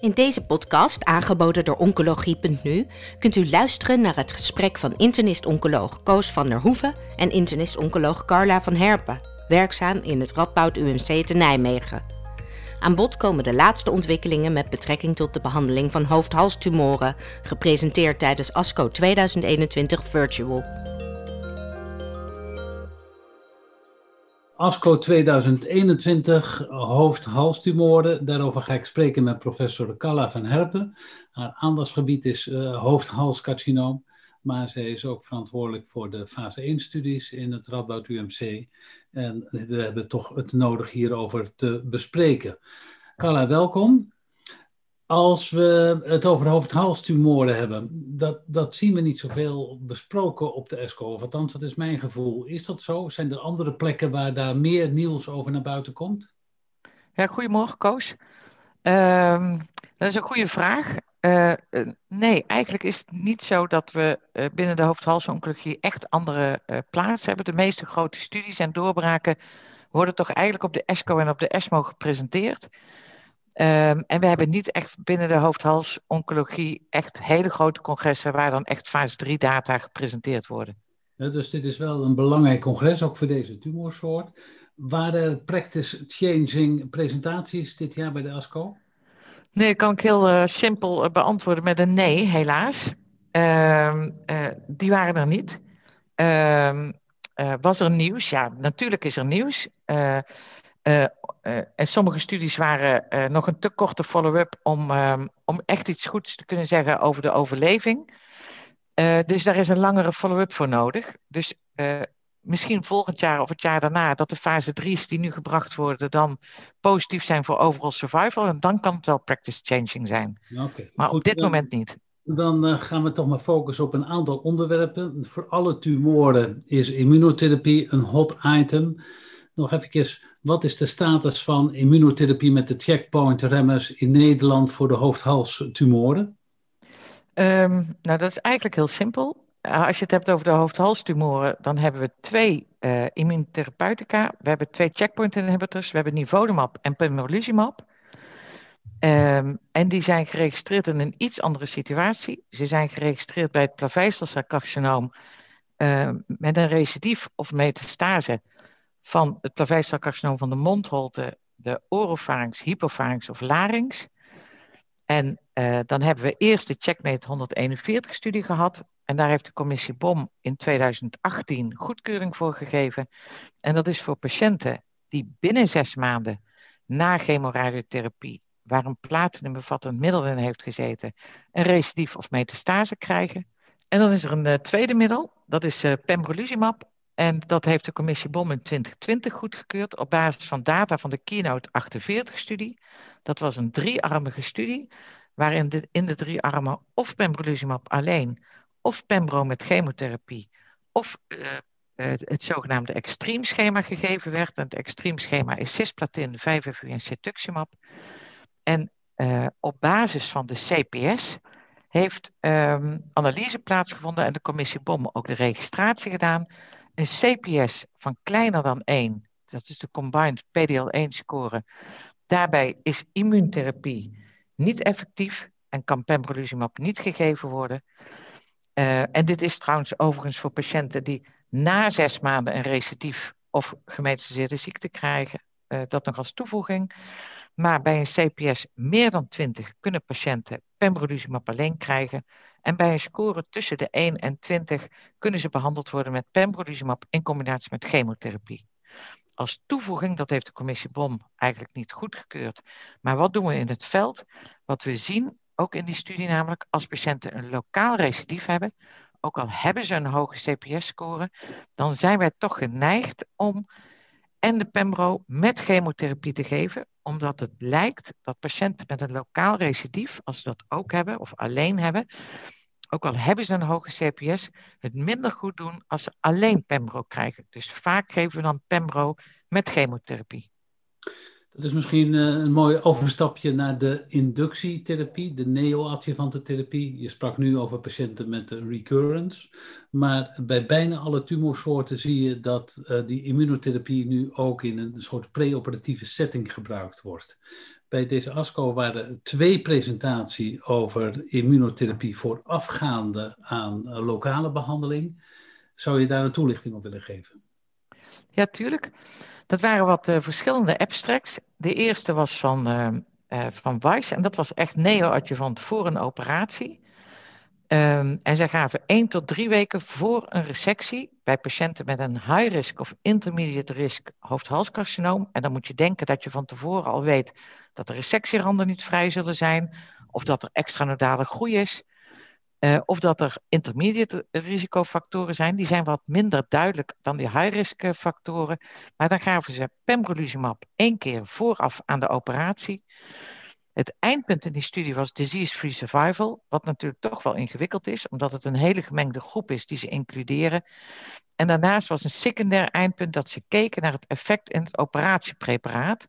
In deze podcast, aangeboden door Oncologie.nu, kunt u luisteren naar het gesprek van internist-oncoloog Koos van der Hoeven en internist-oncoloog Carla van Herpen, werkzaam in het Radboud UMC te Nijmegen. Aan bod komen de laatste ontwikkelingen met betrekking tot de behandeling van hoofd-halstumoren, gepresenteerd tijdens ASCO 2021 Virtual. ASCO 2021, hoofd-halstumoren. Daarover ga ik spreken met professor Carla van Herpen. Haar aandachtsgebied is uh, hoofd-halscarcinoom, maar zij is ook verantwoordelijk voor de fase 1-studies in het Radboud UMC. En we hebben toch het nodig hierover te bespreken. Carla, welkom. Als we het over hoofdhalstumoren hebben, dat, dat zien we niet zoveel besproken op de ESCO. Of althans, dat is mijn gevoel. Is dat zo? Zijn er andere plekken waar daar meer nieuws over naar buiten komt? Ja, goedemorgen Koos. Uh, dat is een goede vraag. Uh, nee, eigenlijk is het niet zo dat we uh, binnen de hoofdhalsoncologie echt andere plaatsen hebben. De meeste grote studies en doorbraken worden toch eigenlijk op de ESCO en op de ESMO gepresenteerd. Um, en we hebben niet echt binnen de hoofdhalsoncologie echt hele grote congressen waar dan echt fase 3 data gepresenteerd worden. Ja, dus dit is wel een belangrijk congres, ook voor deze tumorsoort. Waren er practice-changing presentaties dit jaar bij de ASCO? Nee, dat kan ik heel uh, simpel uh, beantwoorden met een nee, helaas. Uh, die waren er niet. Ehm, was er nieuws? Ja, natuurlijk is er nieuws. Uh, en sommige studies waren uh, nog een te korte follow-up om, um, om echt iets goeds te kunnen zeggen over de overleving. dus daar is een langere follow-up voor nodig. Dus misschien volgend jaar of het jaar daarna dat de fase 3's die nu gebracht worden dan positief zijn voor overall survival. En dan kan het wel practice changing zijn. Okay, maar goed, op dit dan, moment niet. Dan gaan we toch maar focussen op een aantal onderwerpen. Voor alle tumoren is immunotherapie een hot item. Nog even wat is de status van immunotherapie met de checkpoint-remmers in Nederland voor de hoofdhalstumoren? Um, nou, dat is eigenlijk heel simpel. Eh, als je het hebt over de hoofdhalstumoren, dan hebben we twee uh, immunotherapeutica. We hebben twee checkpoint inhibitors. We hebben nivolumab en pembrolizumab. Um, en die zijn geregistreerd in een iets andere situatie. Ze zijn geregistreerd bij het plaveisselcelcarcinoom uh, met een recidief of metastase van het plaveisselcarcinoom van de mondholte, de oropharynx, hypopharynx of larynx. En uh, dan hebben we eerst de Checkmate 141 studie gehad. En daar heeft de commissie BOM in 2018 goedkeuring voor gegeven. En dat is voor patiënten die binnen zes maanden na chemoradiotherapie, waar een platinumbevattend middel in heeft gezeten, een recidief of metastase krijgen. En dan is er een uh, tweede middel, dat is uh, pembrolizumab. En dat heeft de commissie BOM in 2020 goedgekeurd op basis van data van de Keynote 48-studie. Dat was een driearmige studie, waarin in de drie armen of pembrolizumab alleen, of pembro met chemotherapie, of uh, uh, het zogenaamde extreem schema gegeven werd. En het extreem schema is cisplatin, 5FU en cetuximab. En uh, op basis van de CPS heeft um, analyse plaatsgevonden en de commissie BOM ook de registratie gedaan een CPS van kleiner dan 1, dat is de combined PDL1 score, daarbij is immuuntherapie niet effectief en kan pembrolizumab niet gegeven worden. Uh, en dit is trouwens overigens voor patiënten die na zes maanden een recidief of gemetastaseerde ziekte krijgen, uh, dat nog als toevoeging. Maar bij een CPS meer dan 20 kunnen patiënten pembrolizumab alleen krijgen. En bij een score tussen de 1 en 20 kunnen ze behandeld worden met pembrolizumab in combinatie met chemotherapie. Als toevoeging, dat heeft de commissie BOM eigenlijk niet goedgekeurd. Maar wat doen we in het veld? Wat we zien, ook in die studie namelijk, als patiënten een lokaal recidief hebben, ook al hebben ze een hoge CPS-score, dan zijn wij toch geneigd om en de pembro met chemotherapie te geven, omdat het lijkt dat patiënten met een lokaal recidief, als ze dat ook hebben of alleen hebben, ook al hebben ze een hoge CPS, het minder goed doen als ze alleen pembro krijgen. Dus vaak geven we dan pembro met chemotherapie. Dat is misschien eh, een mooi overstapje naar de inductietherapie, de neoadjuvante therapie. Je sprak nu over patiënten met recurrence. Maar bij bijna alle tumorsoorten zie je dat uh, die immunotherapie nu ook in een soort preoperatieve setting gebruikt wordt. bij deze ASCO waren twee presentaties over immunotherapie voorafgaande aan lokale behandeling. Zou je daar een toelichting op willen geven? Ja, tuurlijk. Dat waren wat uh, verschillende abstracts. De eerste was van, uh, van Weiss en dat was echt neoadjuvant voor een operatie. Um, en zij gaven één tot drie weken voor een resectie bij patiënten met een high risk of intermediate risk hoofd-halscarcinoom. En dan moet je denken dat je van tevoren al weet dat de resectieranden niet vrij zullen zijn, of dat er extranodale groei is, uh, of dat er intermediate risicofactoren zijn. Die zijn wat minder duidelijk dan die high risk factoren. Maar dan gaven ze pembrolizumab één keer vooraf aan de operatie. Het eindpunt in die studie was disease-free survival, wat natuurlijk toch wel ingewikkeld is, omdat het een hele gemengde groep is die ze includeren. En daarnaast was een secundair eindpunt dat ze keken naar het effect in het operatiepreparaat.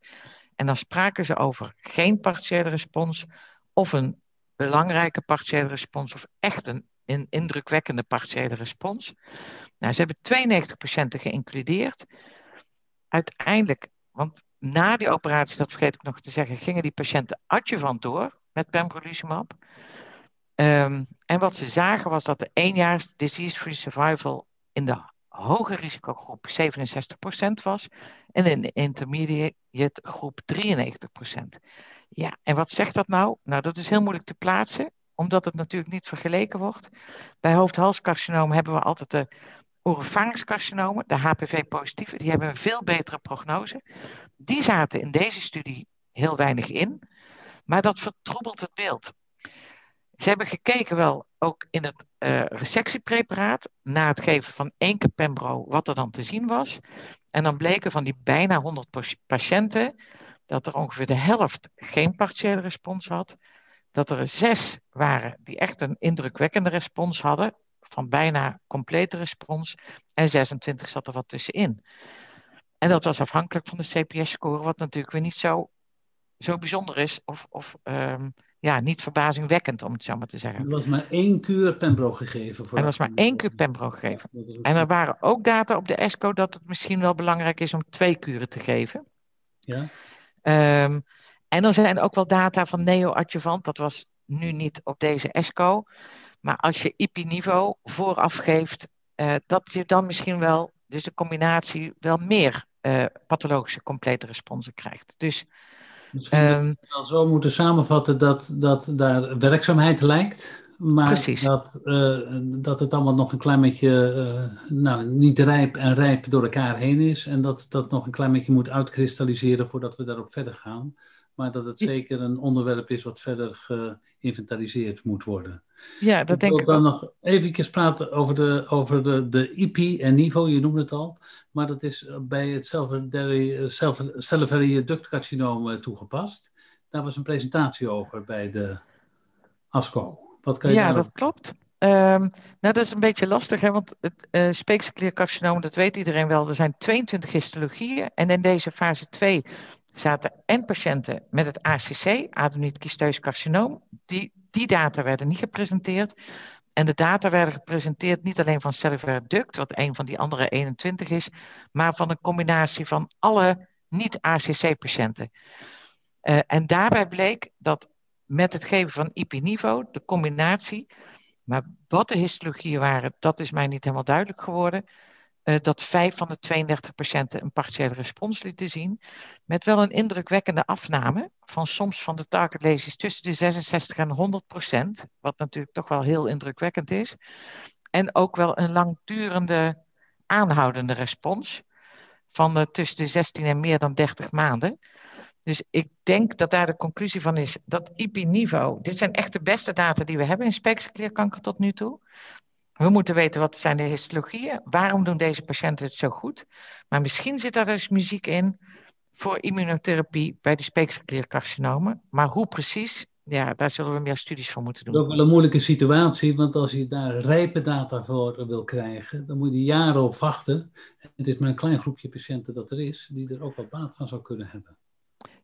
En dan spraken ze over geen partiële respons of een belangrijke partiële respons of echt een, indrukwekkende partiële respons. Nou, ze hebben 92 patiënten geïncludeerd. Uiteindelijk, want na die operatie, dat vergeet ik nog te zeggen, gingen die patiënten adjuvant door met pembrolizumab. Um, en wat ze zagen was dat de éénjaars disease-free survival in de hoge risicogroep 67% was en in de intermediate groep 93%. Ja, en wat zegt dat nou? Nou, dat is heel moeilijk te plaatsen, omdat het natuurlijk niet vergeleken wordt. Bij hoofd-halscarcinoom hebben we altijd de oropharynxcarcinomen, de HPV-positieve, die hebben een veel betere prognose. Die zaten in deze studie heel weinig in, maar dat vertroebelt het beeld. Ze hebben gekeken wel ook in het uh, resectiepreparaat, na het geven van één keer pembro, wat er dan te zien was. En dan bleken van die bijna 100 patiënten dat er ongeveer de helft geen partiële respons had. Dat er zes waren die echt een indrukwekkende respons hadden, van bijna complete respons. En 26 zat er wat tussenin. En dat was afhankelijk van de CPS-score, wat natuurlijk weer niet zo, zo bijzonder is. Of, of um, ja, niet verbazingwekkend, om het zo maar te zeggen. Er was maar één kuur Pembro gegeven. Voor er was maar één kuur Pembro gegeven. En er waren ook data op de ESCO dat het misschien wel belangrijk is om twee kuren te geven. Ja. Um, en er zijn ook wel data van neoadjuvant. Dat was nu niet op deze ESCO. Maar als je IP-niveau vooraf geeft, uh, dat je dan misschien wel, dus de combinatie, wel meer uh, pathologische complete responsen krijgt. Dus Misschien um, we zo moeten samenvatten dat, dat daar werkzaamheid lijkt, maar precies. dat, uh, dat het allemaal nog een klein beetje uh, nou, niet rijp en rijp door elkaar heen is. En dat dat nog een klein beetje moet uitkristalliseren voordat we daarop verder gaan. Maar dat het zeker een onderwerp is wat verder geïnventariseerd moet worden. Ja, dat ik denk wil ik dan ook. nog even praten over de, over de, de IP en niveau, je noemde het al. Maar dat is bij het salivary duct carcinoom toegepast. Daar was een presentatie over bij de ASCO. Wat kan je Ja, dat klopt. Um, nou, dat is een beetje lastig, hè, want het uh, speekselkliercarcinoom, dat weet iedereen wel. Er zijn 22 histologieën en in deze fase 2 zaten en patiënten met het ACC, adenoïd cysteus carcinoom. Die, die data werden niet gepresenteerd. En de data werden gepresenteerd niet alleen van salivary duct, wat een van die andere 21 is, maar van een combinatie van alle niet-ACC-patiënten. Uh, en daarbij bleek dat met het geven van IP-niveau, de combinatie, maar wat de histologieën waren, dat is mij niet helemaal duidelijk geworden. Uh, dat vijf van de 32 patiënten een partiële respons lieten zien. Met wel een indrukwekkende afname van soms van de target lesions tussen de 66 en 100 procent. Wat natuurlijk toch wel heel indrukwekkend is. En ook wel een langdurende aanhoudende respons van uh, tussen de 16 en meer dan 30 maanden. Dus ik denk dat daar de conclusie van is dat IP-niveau, dit zijn echt de beste data die we hebben in speekselklierkanker tot nu toe. We moeten weten wat zijn de histologieën, waarom doen deze patiënten het zo goed. Maar misschien zit daar dus muziek in voor immunotherapie bij de speekselkliercarcinomen. Maar hoe precies, ja, daar zullen we meer studies voor moeten doen. Dat is ook wel een moeilijke situatie, want als je daar rijpe data voor wil krijgen, dan moet je jaren op wachten. Het is maar een klein groepje patiënten dat er is, die er ook wel baat van zou kunnen hebben.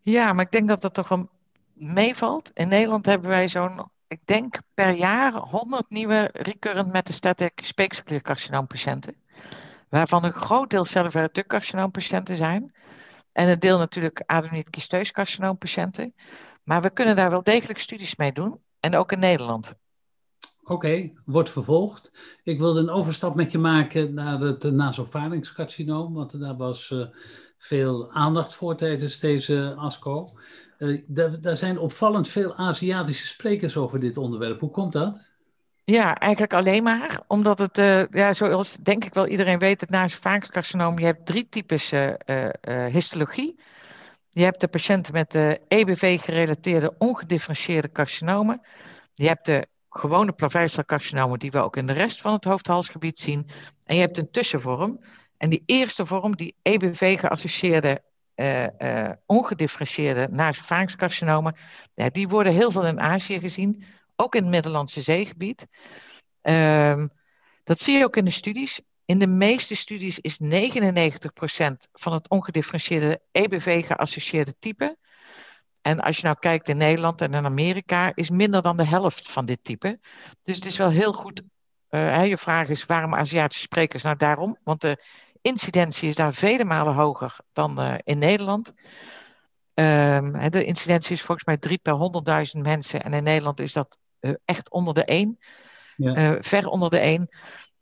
Ja, maar ik denk dat dat toch wel meevalt. In Nederland hebben wij zo'n, ik denk per jaar 100 nieuwe recurrent metastatic speekselkliercarcinoompatiënten. Waarvan een groot deel duct carcinoompatiënten zijn. En een deel natuurlijk adenoïd kisteus carcinoompatiënten. Maar we kunnen daar wel degelijk studies mee doen. En ook in Nederland. Oké, wordt vervolgd. Ik wilde een overstap met je maken naar het nasopharynxcarcinoom, want daar was uh, veel aandacht voor tijdens deze ASCO. Uh, daar zijn opvallend veel Aziatische sprekers over dit onderwerp. Hoe komt dat? Ja, eigenlijk alleen maar omdat het, uh, ja, zoals denk ik wel iedereen weet, het nasopharynxcarcinoom, je hebt drie types histologie. Je hebt de patiënten met de EBV-gerelateerde ongedifferentieerde carcinomen. Je hebt de gewone plaveisselcarcinomen die we ook in de rest van het hoofdhalsgebied zien. En je hebt een tussenvorm. En die eerste vorm, die EBV-geassocieerde uh, uh, ongedifferentieerde nasopharynxcarcinomen, ja, die worden heel veel in Azië gezien, ook in het Middellandse zeegebied. Um, dat zie je ook in de studies. In de meeste studies is 99% van het ongedifferentieerde EBV-geassocieerde type. En als je nou kijkt in Nederland en in Amerika, is minder dan de helft van dit type. Dus het is wel heel goed. Uh, je vraag is waarom Aziatische sprekers? Nou, daarom, want de incidentie is daar vele malen hoger dan uh, in Nederland. Um, de incidentie is volgens mij 3 per 100.000 mensen. En in Nederland is dat uh, echt onder de 1. Ja. ver onder de 1.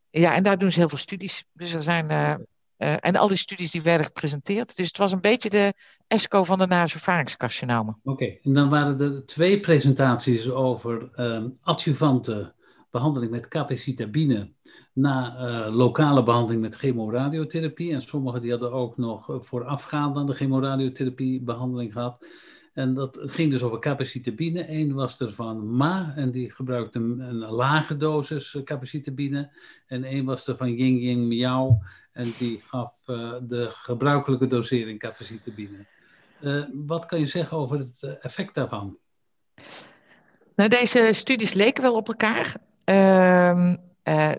Ja, en daar doen ze heel veel studies. Dus er zijn. En al die studies die werden gepresenteerd. Dus het was een beetje de ESCO van de nasopharynxcarcinomen. Oké, en dan waren er twee presentaties over um, adjuvante behandeling met capecitabine na uh, lokale behandeling met chemoradiotherapie. En sommigen die hadden ook nog voorafgaand aan de chemoradiotherapie behandeling gehad. En dat ging dus over capecitabine. Eén was er van Ma en die gebruikte een, lage dosis capecitabine. En één was er van Ying Ying Miao en die gaf de gebruikelijke dosering capecitabine. Uh, wat kan je zeggen over het eh, effect daarvan? Nou, deze studies leken wel op elkaar. Uh,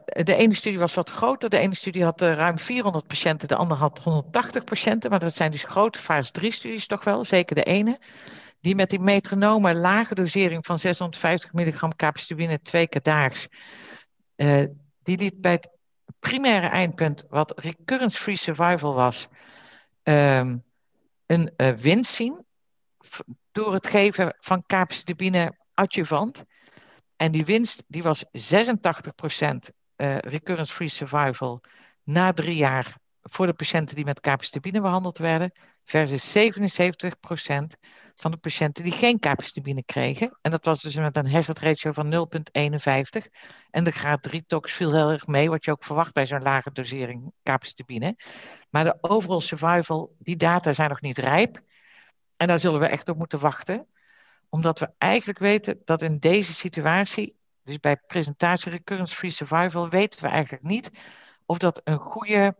de ene studie was wat groter. De ene studie had ruim 400 patiënten, de andere had 180 patiënten. Maar dat zijn dus grote fase 3 studies toch wel, zeker de ene. Die met die metronome lage dosering van 650 milligram capecitabine twee keer daags. die liet bij het primaire eindpunt, wat recurrence-free survival was, um, een winst zien door het geven van capecitabine adjuvant. En die winst die was 86% uh, eh, recurrence-free survival na drie jaar voor de patiënten die met capecitabine behandeld werden, versus 77% van de patiënten die geen capecitabine kregen. En dat was dus met een hazard ratio van 0,51. En de graad 3 tox viel heel erg mee, wat je ook verwacht bij zo'n lage dosering capecitabine. Maar de overall survival, die data zijn nog niet rijp. En daar zullen we echt op moeten wachten. Omdat we eigenlijk weten dat in deze situatie, dus bij presentatie recurrence-free survival, weten we eigenlijk niet of dat een, goede,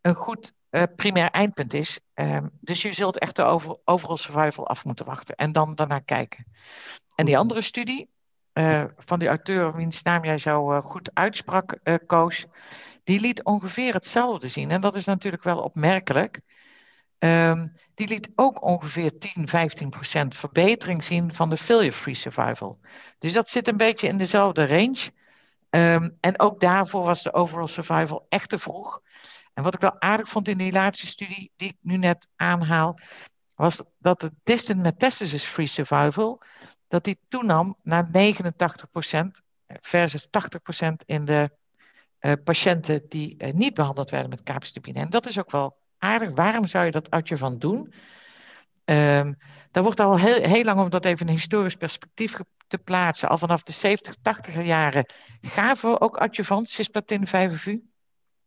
een goed uh, primair eindpunt is. Um, dus je zult echt de over, overall survival af moeten wachten en dan daarna kijken. En die andere studie uh, van die auteur, wiens naam jij zo uh, goed uitsprak, Koos, die liet ongeveer hetzelfde zien. En dat is natuurlijk wel opmerkelijk. Um, die liet ook ongeveer 10, 15 procent verbetering zien van de failure-free survival. Dus dat zit een beetje in dezelfde range. Um, en ook daarvoor was de overall survival echt te vroeg. En wat ik wel aardig vond in die laatste studie, die ik nu net aanhaal, was dat de distant metastasis-free survival, dat die toenam naar 89% versus 80% in de uh, patiënten die uh, niet behandeld werden met capecitabine. En dat is ook wel aardig. Waarom zou je dat adjuvant doen? Um, daar wordt al heel, heel lang, om dat even een historisch perspectief te plaatsen, al vanaf de 70, 80er jaren gaven we ook adjuvant, cisplatin 5FU.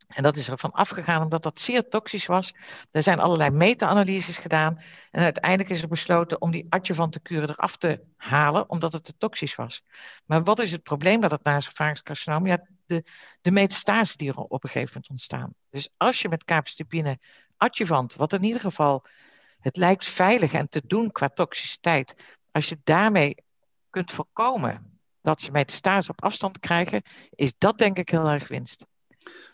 En dat is ervan afgegaan omdat dat zeer toxisch was. Er zijn allerlei meta-analyses gedaan. En uiteindelijk is er besloten om die adjuvante kuren eraf te halen, omdat het te toxisch was. Maar wat is het probleem dat het nasopharynxcarcinoom? Ja, de, metastase die er op een gegeven moment ontstaan. Dus als je met capecitabine adjuvant, wat in ieder geval het lijkt veilig en te doen qua toxiciteit, als je daarmee kunt voorkomen dat ze metastase op afstand krijgen, is dat denk ik heel erg winst.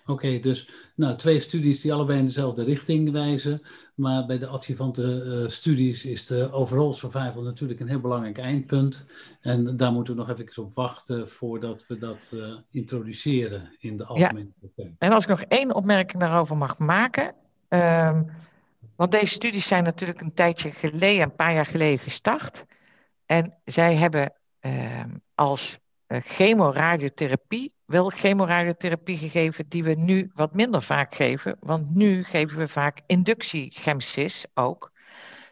Oké, dus nou, twee studies die allebei in dezelfde richting wijzen. Maar bij de adjuvante uh, studies is de overall survival natuurlijk een heel belangrijk eindpunt. En daar moeten we nog even op wachten voordat we dat uh, introduceren in de algemene ja. En als ik nog één opmerking daarover mag maken. Um, Want deze studies zijn natuurlijk een tijdje geleden, een paar jaar geleden gestart. En zij hebben ehm, als uh, chemoradiotherapie wel chemoradiotherapie gegeven die we nu wat minder vaak geven. Want nu geven we vaak inductie-gemcis ook.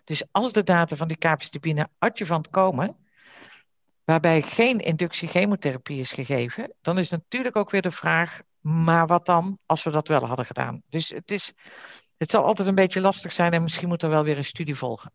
Dus als de data van die capecitabine adjuvant komen, waarbij geen inductie-chemotherapie is gegeven, dan is natuurlijk ook weer de vraag, maar wat dan als we dat wel hadden gedaan? Dus het, is, het zal altijd een beetje lastig zijn en misschien moet er wel weer een studie volgen.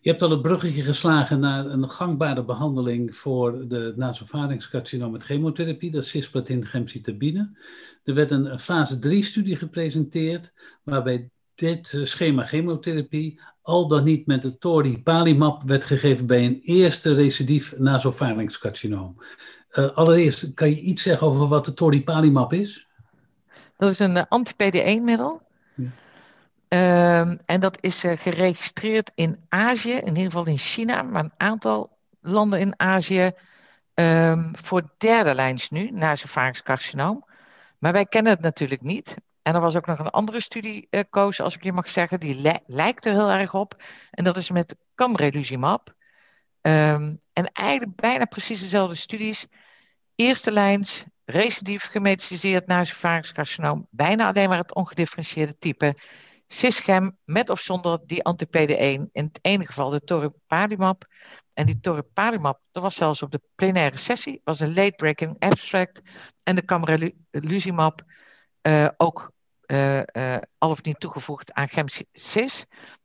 Je hebt al een bruggetje geslagen naar een gangbare behandeling voor de nasopharynxcarcinoom met chemotherapie, dat is cisplatin gemcitabine. Er werd een fase 3-studie gepresenteerd, waarbij dit schema chemotherapie al dan niet met de toripalimab werd gegeven bij een eerste recidief nasopharynxcarcinoom. Uh, allereerst, kan je iets zeggen over wat de toripalimab is? Dat is een uh, anti-PD1-middel. Ja. Ehm, en dat is uh, geregistreerd in Azië, in ieder geval in China, maar een aantal landen in Azië um, voor derde lijns nu, nasopharynxcarcinoom. Maar wij kennen het natuurlijk niet. En er was ook nog een andere studie, uh, Koos, als ik je mag zeggen, die lijkt er heel erg op. En dat is met camreluzimab. Um, en eigenlijk bijna precies dezelfde studies. Eerste lijns, recidief gemetastiseerd nasopharynxcarcinoom. Bijna alleen maar het ongedifferentieerde type. Sysgem met of zonder die anti-PD1. In het ene geval de toripalimab. En die toripalimab, dat was zelfs op de plenaire sessie, was een late-breaking abstract. En de camreluzimab uh, ook uh, uh, al of niet toegevoegd aan GemCis.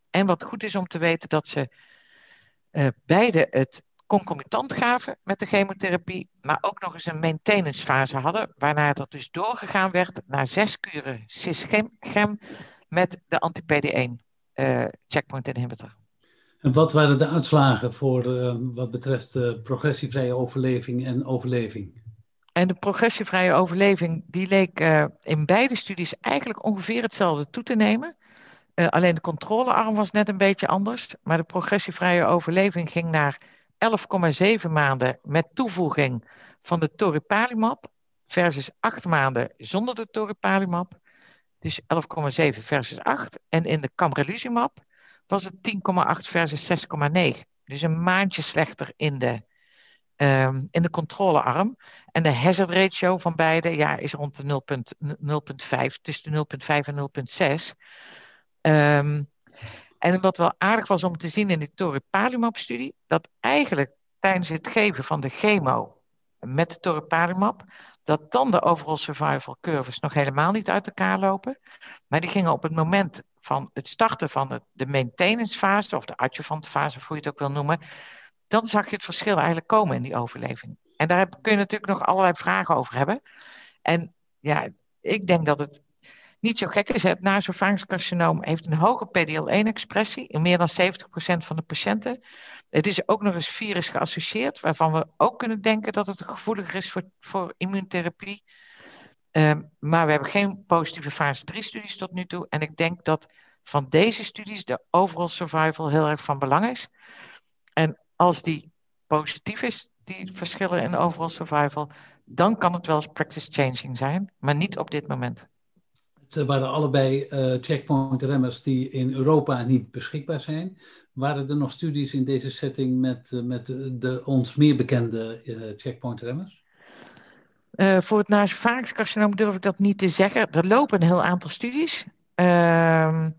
En wat goed is om te weten dat ze beide het concomitant gaven met de chemotherapie, maar ook nog eens een maintenance fase hadden, waarna dat dus doorgegaan werd naar zes kuren cisgem met de anti-PD1 checkpoint inhibitor. En wat waren de uitslagen voor wat betreft de progressievrije overleving en overleving? En de progressievrije overleving, die leek uh, in beide studies eigenlijk ongeveer hetzelfde toe te nemen. Uh, alleen de controlearm was net een beetje anders. Maar de progressievrije overleving ging naar 11,7 maanden met toevoeging van de toripalimab versus 8 maanden zonder de toripalimab. Dus 11,7 versus 8. En in de camreluzimab was het 10,8 versus 6,9. Dus een maandje slechter in de um, in de controlearm. En de hazard ratio van beide ja, is rond de 0,5, tussen de 0,5 en 0,6. Um, en wat wel aardig was om te zien in die toripalimab-studie, dat eigenlijk tijdens het geven van de chemo met de toripalimab, dat dan de overall survival curves nog helemaal niet uit elkaar lopen. Maar die gingen op het moment van het starten van de, maintenance fase, of de adjuvant fase, hoe je het ook wil noemen, dan zag je het verschil eigenlijk komen in die overleving. En daar kun je natuurlijk nog allerlei vragen over hebben. En ja, ik denk dat het niet zo gek is. Het nasopharynxcarcinoom heeft een hoge PDL1-expressie in meer dan 70% van de patiënten. Het is ook nog eens virus geassocieerd, waarvan we ook kunnen denken dat het gevoeliger is voor, voor immuuntherapie. Um, maar we hebben geen positieve fase 3-studies tot nu toe. En ik denk dat van deze studies de overall survival heel erg van belang is. En als die positief is, die verschillen in overall survival, dan kan het wel eens practice changing zijn, maar niet op dit moment. Waren allebei uh, checkpoint remmers die in Europa niet beschikbaar zijn. Waren er nog studies in deze setting met, uh, met de, ons meer bekende uh, checkpoint remmers? voor het nasopharynxcarcinoom durf ik dat niet te zeggen. Er lopen een heel aantal studies. Ehm,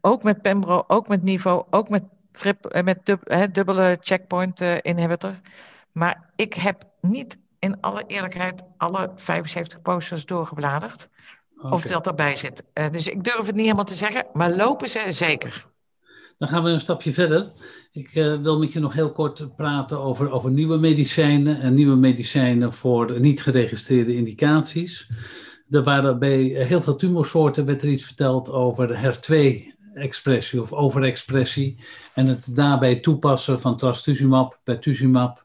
ook met Pembro, ook met Nivo, ook met trip, eh, met dub, dubbele checkpoint uh, inhibitor. Maar ik heb niet in alle eerlijkheid alle 75 posters doorgebladerd. Of dat erbij zit. Uh, dus ik durf het niet helemaal te zeggen, maar lopen ze zeker. Dan gaan we een stapje verder. Ik uh, wil met je nog heel kort praten over, over nieuwe medicijnen en nieuwe medicijnen voor niet geregistreerde indicaties. Er waren bij heel veel tumorsoorten werd er iets verteld over HER2 expressie of overexpressie en het daarbij toepassen van trastuzumab, pertuzumab.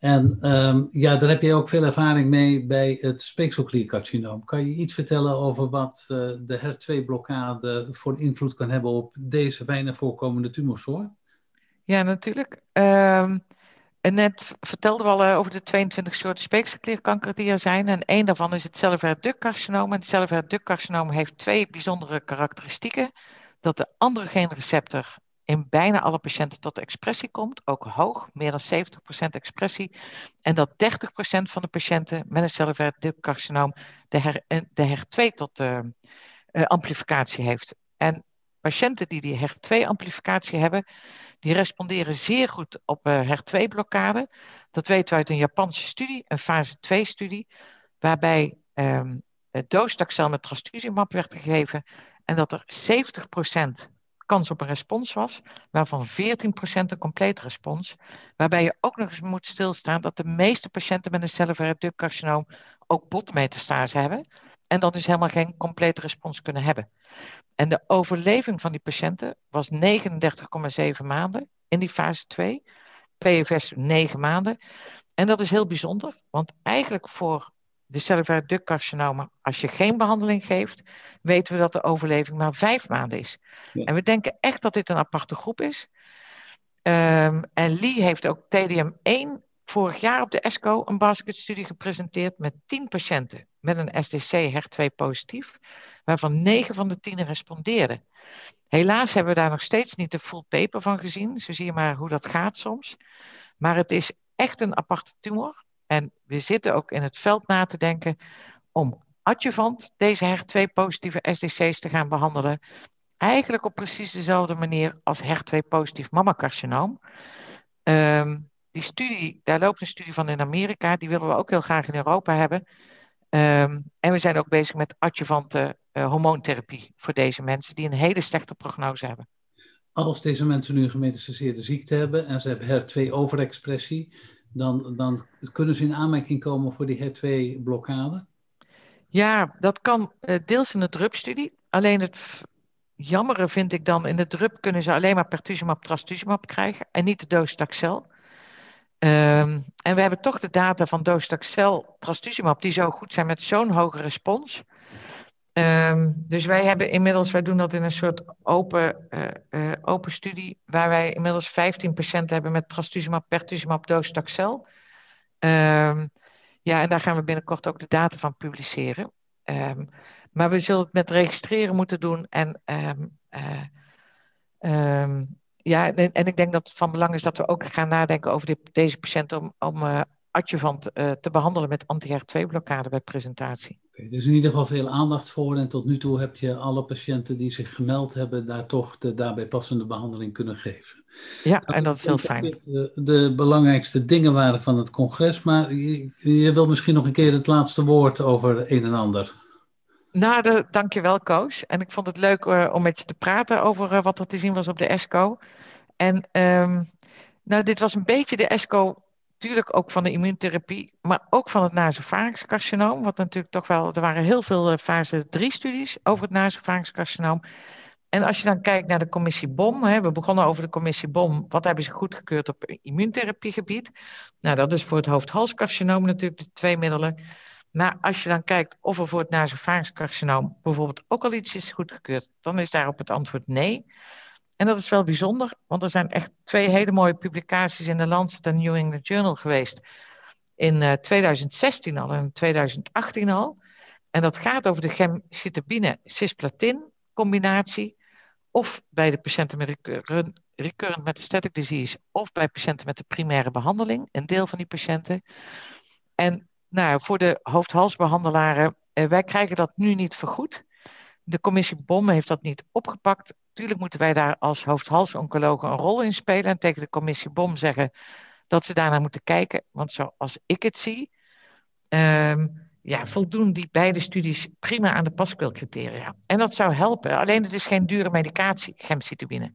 En um, ja, daar heb je ook veel ervaring mee bij het speekselkliercarcinoom. Kan je iets vertellen over wat uh, de HER2-blokkade voor invloed kan hebben op deze weinig voorkomende tumorsoort? Ja, natuurlijk. Um, net vertelden we al uh, over de 22 soorten speekselklierkanker die er zijn. En één daarvan is het cellular ductcarcinoom. En het cellular ductcarcinoom heeft twee bijzondere karakteristieken. dat de androgeenreceptor in bijna alle patiënten tot expressie komt, ook hoog, meer dan 70% expressie. En dat 30% van de patiënten met een cellular dubcarcinoom de, her, de HER2 tot uh, amplificatie heeft. En patiënten die die HER2-amplificatie hebben, die responderen zeer goed op uh, HER2-blokkade. Dat weten we uit een Japanse studie, een fase 2-studie, waarbij um, docetaxel met trastuzumab werd gegeven en dat er 70% kans op een respons was, waarvan 14% een complete respons. Waarbij je ook nog eens moet stilstaan dat de meeste patiënten met een cellular ductcarcinoom ook botmetastase hebben. En dan dus helemaal geen complete respons kunnen hebben. En de overleving van die patiënten was 39,7 maanden in die fase 2. PFS 9 maanden. En dat is heel bijzonder, want eigenlijk voor de cellular ductcarcinoma, als je geen behandeling geeft, weten we dat de overleving maar vijf maanden is. En we denken echt dat dit een aparte groep is. Um, en Lee heeft ook TDM1 vorig jaar op de ESCO een basketstudie gepresenteerd met 10 patiënten met een SDC HER2 positief, waarvan 9 van de 10 respondeerden. Helaas hebben we daar nog steeds niet de full paper van gezien, zo zie je maar hoe dat gaat soms. Maar het is echt een aparte tumor. En we zitten ook in het veld na te denken om adjuvant deze HER2-positieve SDC's te gaan behandelen. Eigenlijk op precies dezelfde manier als HER2-positief mammacarcinoom. Um, die studie, daar loopt een studie van in Amerika, die willen we ook heel graag in Europa hebben. Um, en we zijn ook bezig met adjuvante uh, hormoontherapie voor deze mensen die een hele slechte prognose hebben. Als deze mensen nu een gemetastaseerde ziekte hebben en ze hebben HER2-overexpressie, dan, dan kunnen ze in aanmerking komen voor die HER2-blokkade? Ja, dat kan uh, deels in de DRUP-studie. Alleen het jammere vind ik dan, in de DRUP kunnen ze alleen maar pertuzumab, trastuzumab krijgen en niet de docetaxel. Um, en we hebben toch de data van docetaxel, trastuzumab, die zo goed zijn met zo'n hoge respons. Um, dus wij hebben inmiddels, wij doen dat in een soort open, uh, uh, open studie, waar wij inmiddels 15 patiënten hebben met trastuzumab, pertuzumab, docetaxel. Um, ja, en daar gaan we binnenkort ook de data van publiceren. Um, maar we zullen het met registreren moeten doen. En, uh, ja, en, en, ik denk dat het van belang is dat we ook gaan nadenken over deze patiënten om, om adjuvant uh, te behandelen met anti-HER2-blokkade bij presentatie. Okay, er is in ieder geval veel aandacht voor en tot nu toe heb je alle patiënten die zich gemeld hebben daar toch de daarbij passende behandeling kunnen geven. Ja, nou, en dat is heel fijn. De, de, belangrijkste dingen waren van het congres, maar je, je wil misschien nog een keer het laatste woord over een en ander. Nou, de, dankjewel Koos. En ik vond het leuk uh, om met je te praten over uh, wat er te zien was op de ESCO. En um, nou, dit was een beetje de ESCO natuurlijk ook van de immuuntherapie, maar ook van het nasofagingscarcinoom. Wat natuurlijk toch wel, er waren heel veel uh, fase 3 studies over het nasofagingscarcinoom. En als je dan kijkt naar de commissie BOM, hè, we begonnen over de commissie BOM, wat hebben ze goedgekeurd op immuuntherapiegebied? Nou, dat is voor het hoofd-halscarcinoom natuurlijk de twee middelen. Maar als je dan kijkt of er voor het nasofagingscarcinoom bijvoorbeeld ook al iets is goedgekeurd, dan is daarop het antwoord nee. En dat is wel bijzonder, want er zijn echt twee hele mooie publicaties in de Lancet en New England Journal geweest. In uh, 2016 al en 2018 al. En dat gaat over de gemcitabine-cisplatin combinatie. Of bij de patiënten met recurrent, recurrent metastatic disease. Of bij patiënten met de primaire behandeling. Een deel van die patiënten. En nou, voor de hoofd-halsbehandelaren, eh, wij krijgen dat nu niet vergoed. De commissie BOM heeft dat niet opgepakt. Tuurlijk moeten wij daar als hoofd-halsoncologen een rol in spelen en tegen de commissie BOM zeggen dat ze daarnaar moeten kijken. Want zoals ik het zie, um, ja, voldoen die beide studies prima aan de paskwilcriteria. En dat zou helpen. Alleen het is geen dure medicatie, gemcitabine.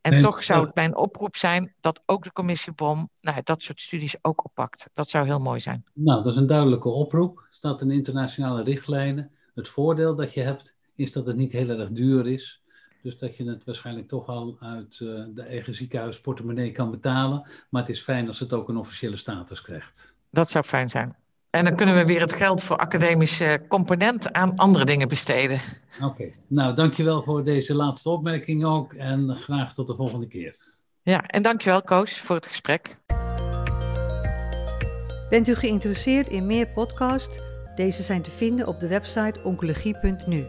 En nee, toch zou het mijn oproep zijn dat ook de commissie BOM nou, dat soort studies ook oppakt. Dat zou heel mooi zijn. Nou, dat is een duidelijke oproep. Er staat in internationale richtlijnen. Het voordeel dat je hebt is dat het niet heel erg duur is. Dus dat je het waarschijnlijk toch al uit uh, de eigen ziekenhuisportemonnee kan betalen. Maar het is fijn als het ook een officiële status krijgt. Dat zou fijn zijn. En dan kunnen we weer het geld voor academische component aan andere dingen besteden. Oké, okay. nou dankjewel voor deze laatste opmerking ook en graag tot de volgende keer. Ja, en dankjewel Koos voor het gesprek. Bent u geïnteresseerd in meer podcasts? Deze zijn te vinden op de website oncologie.nu.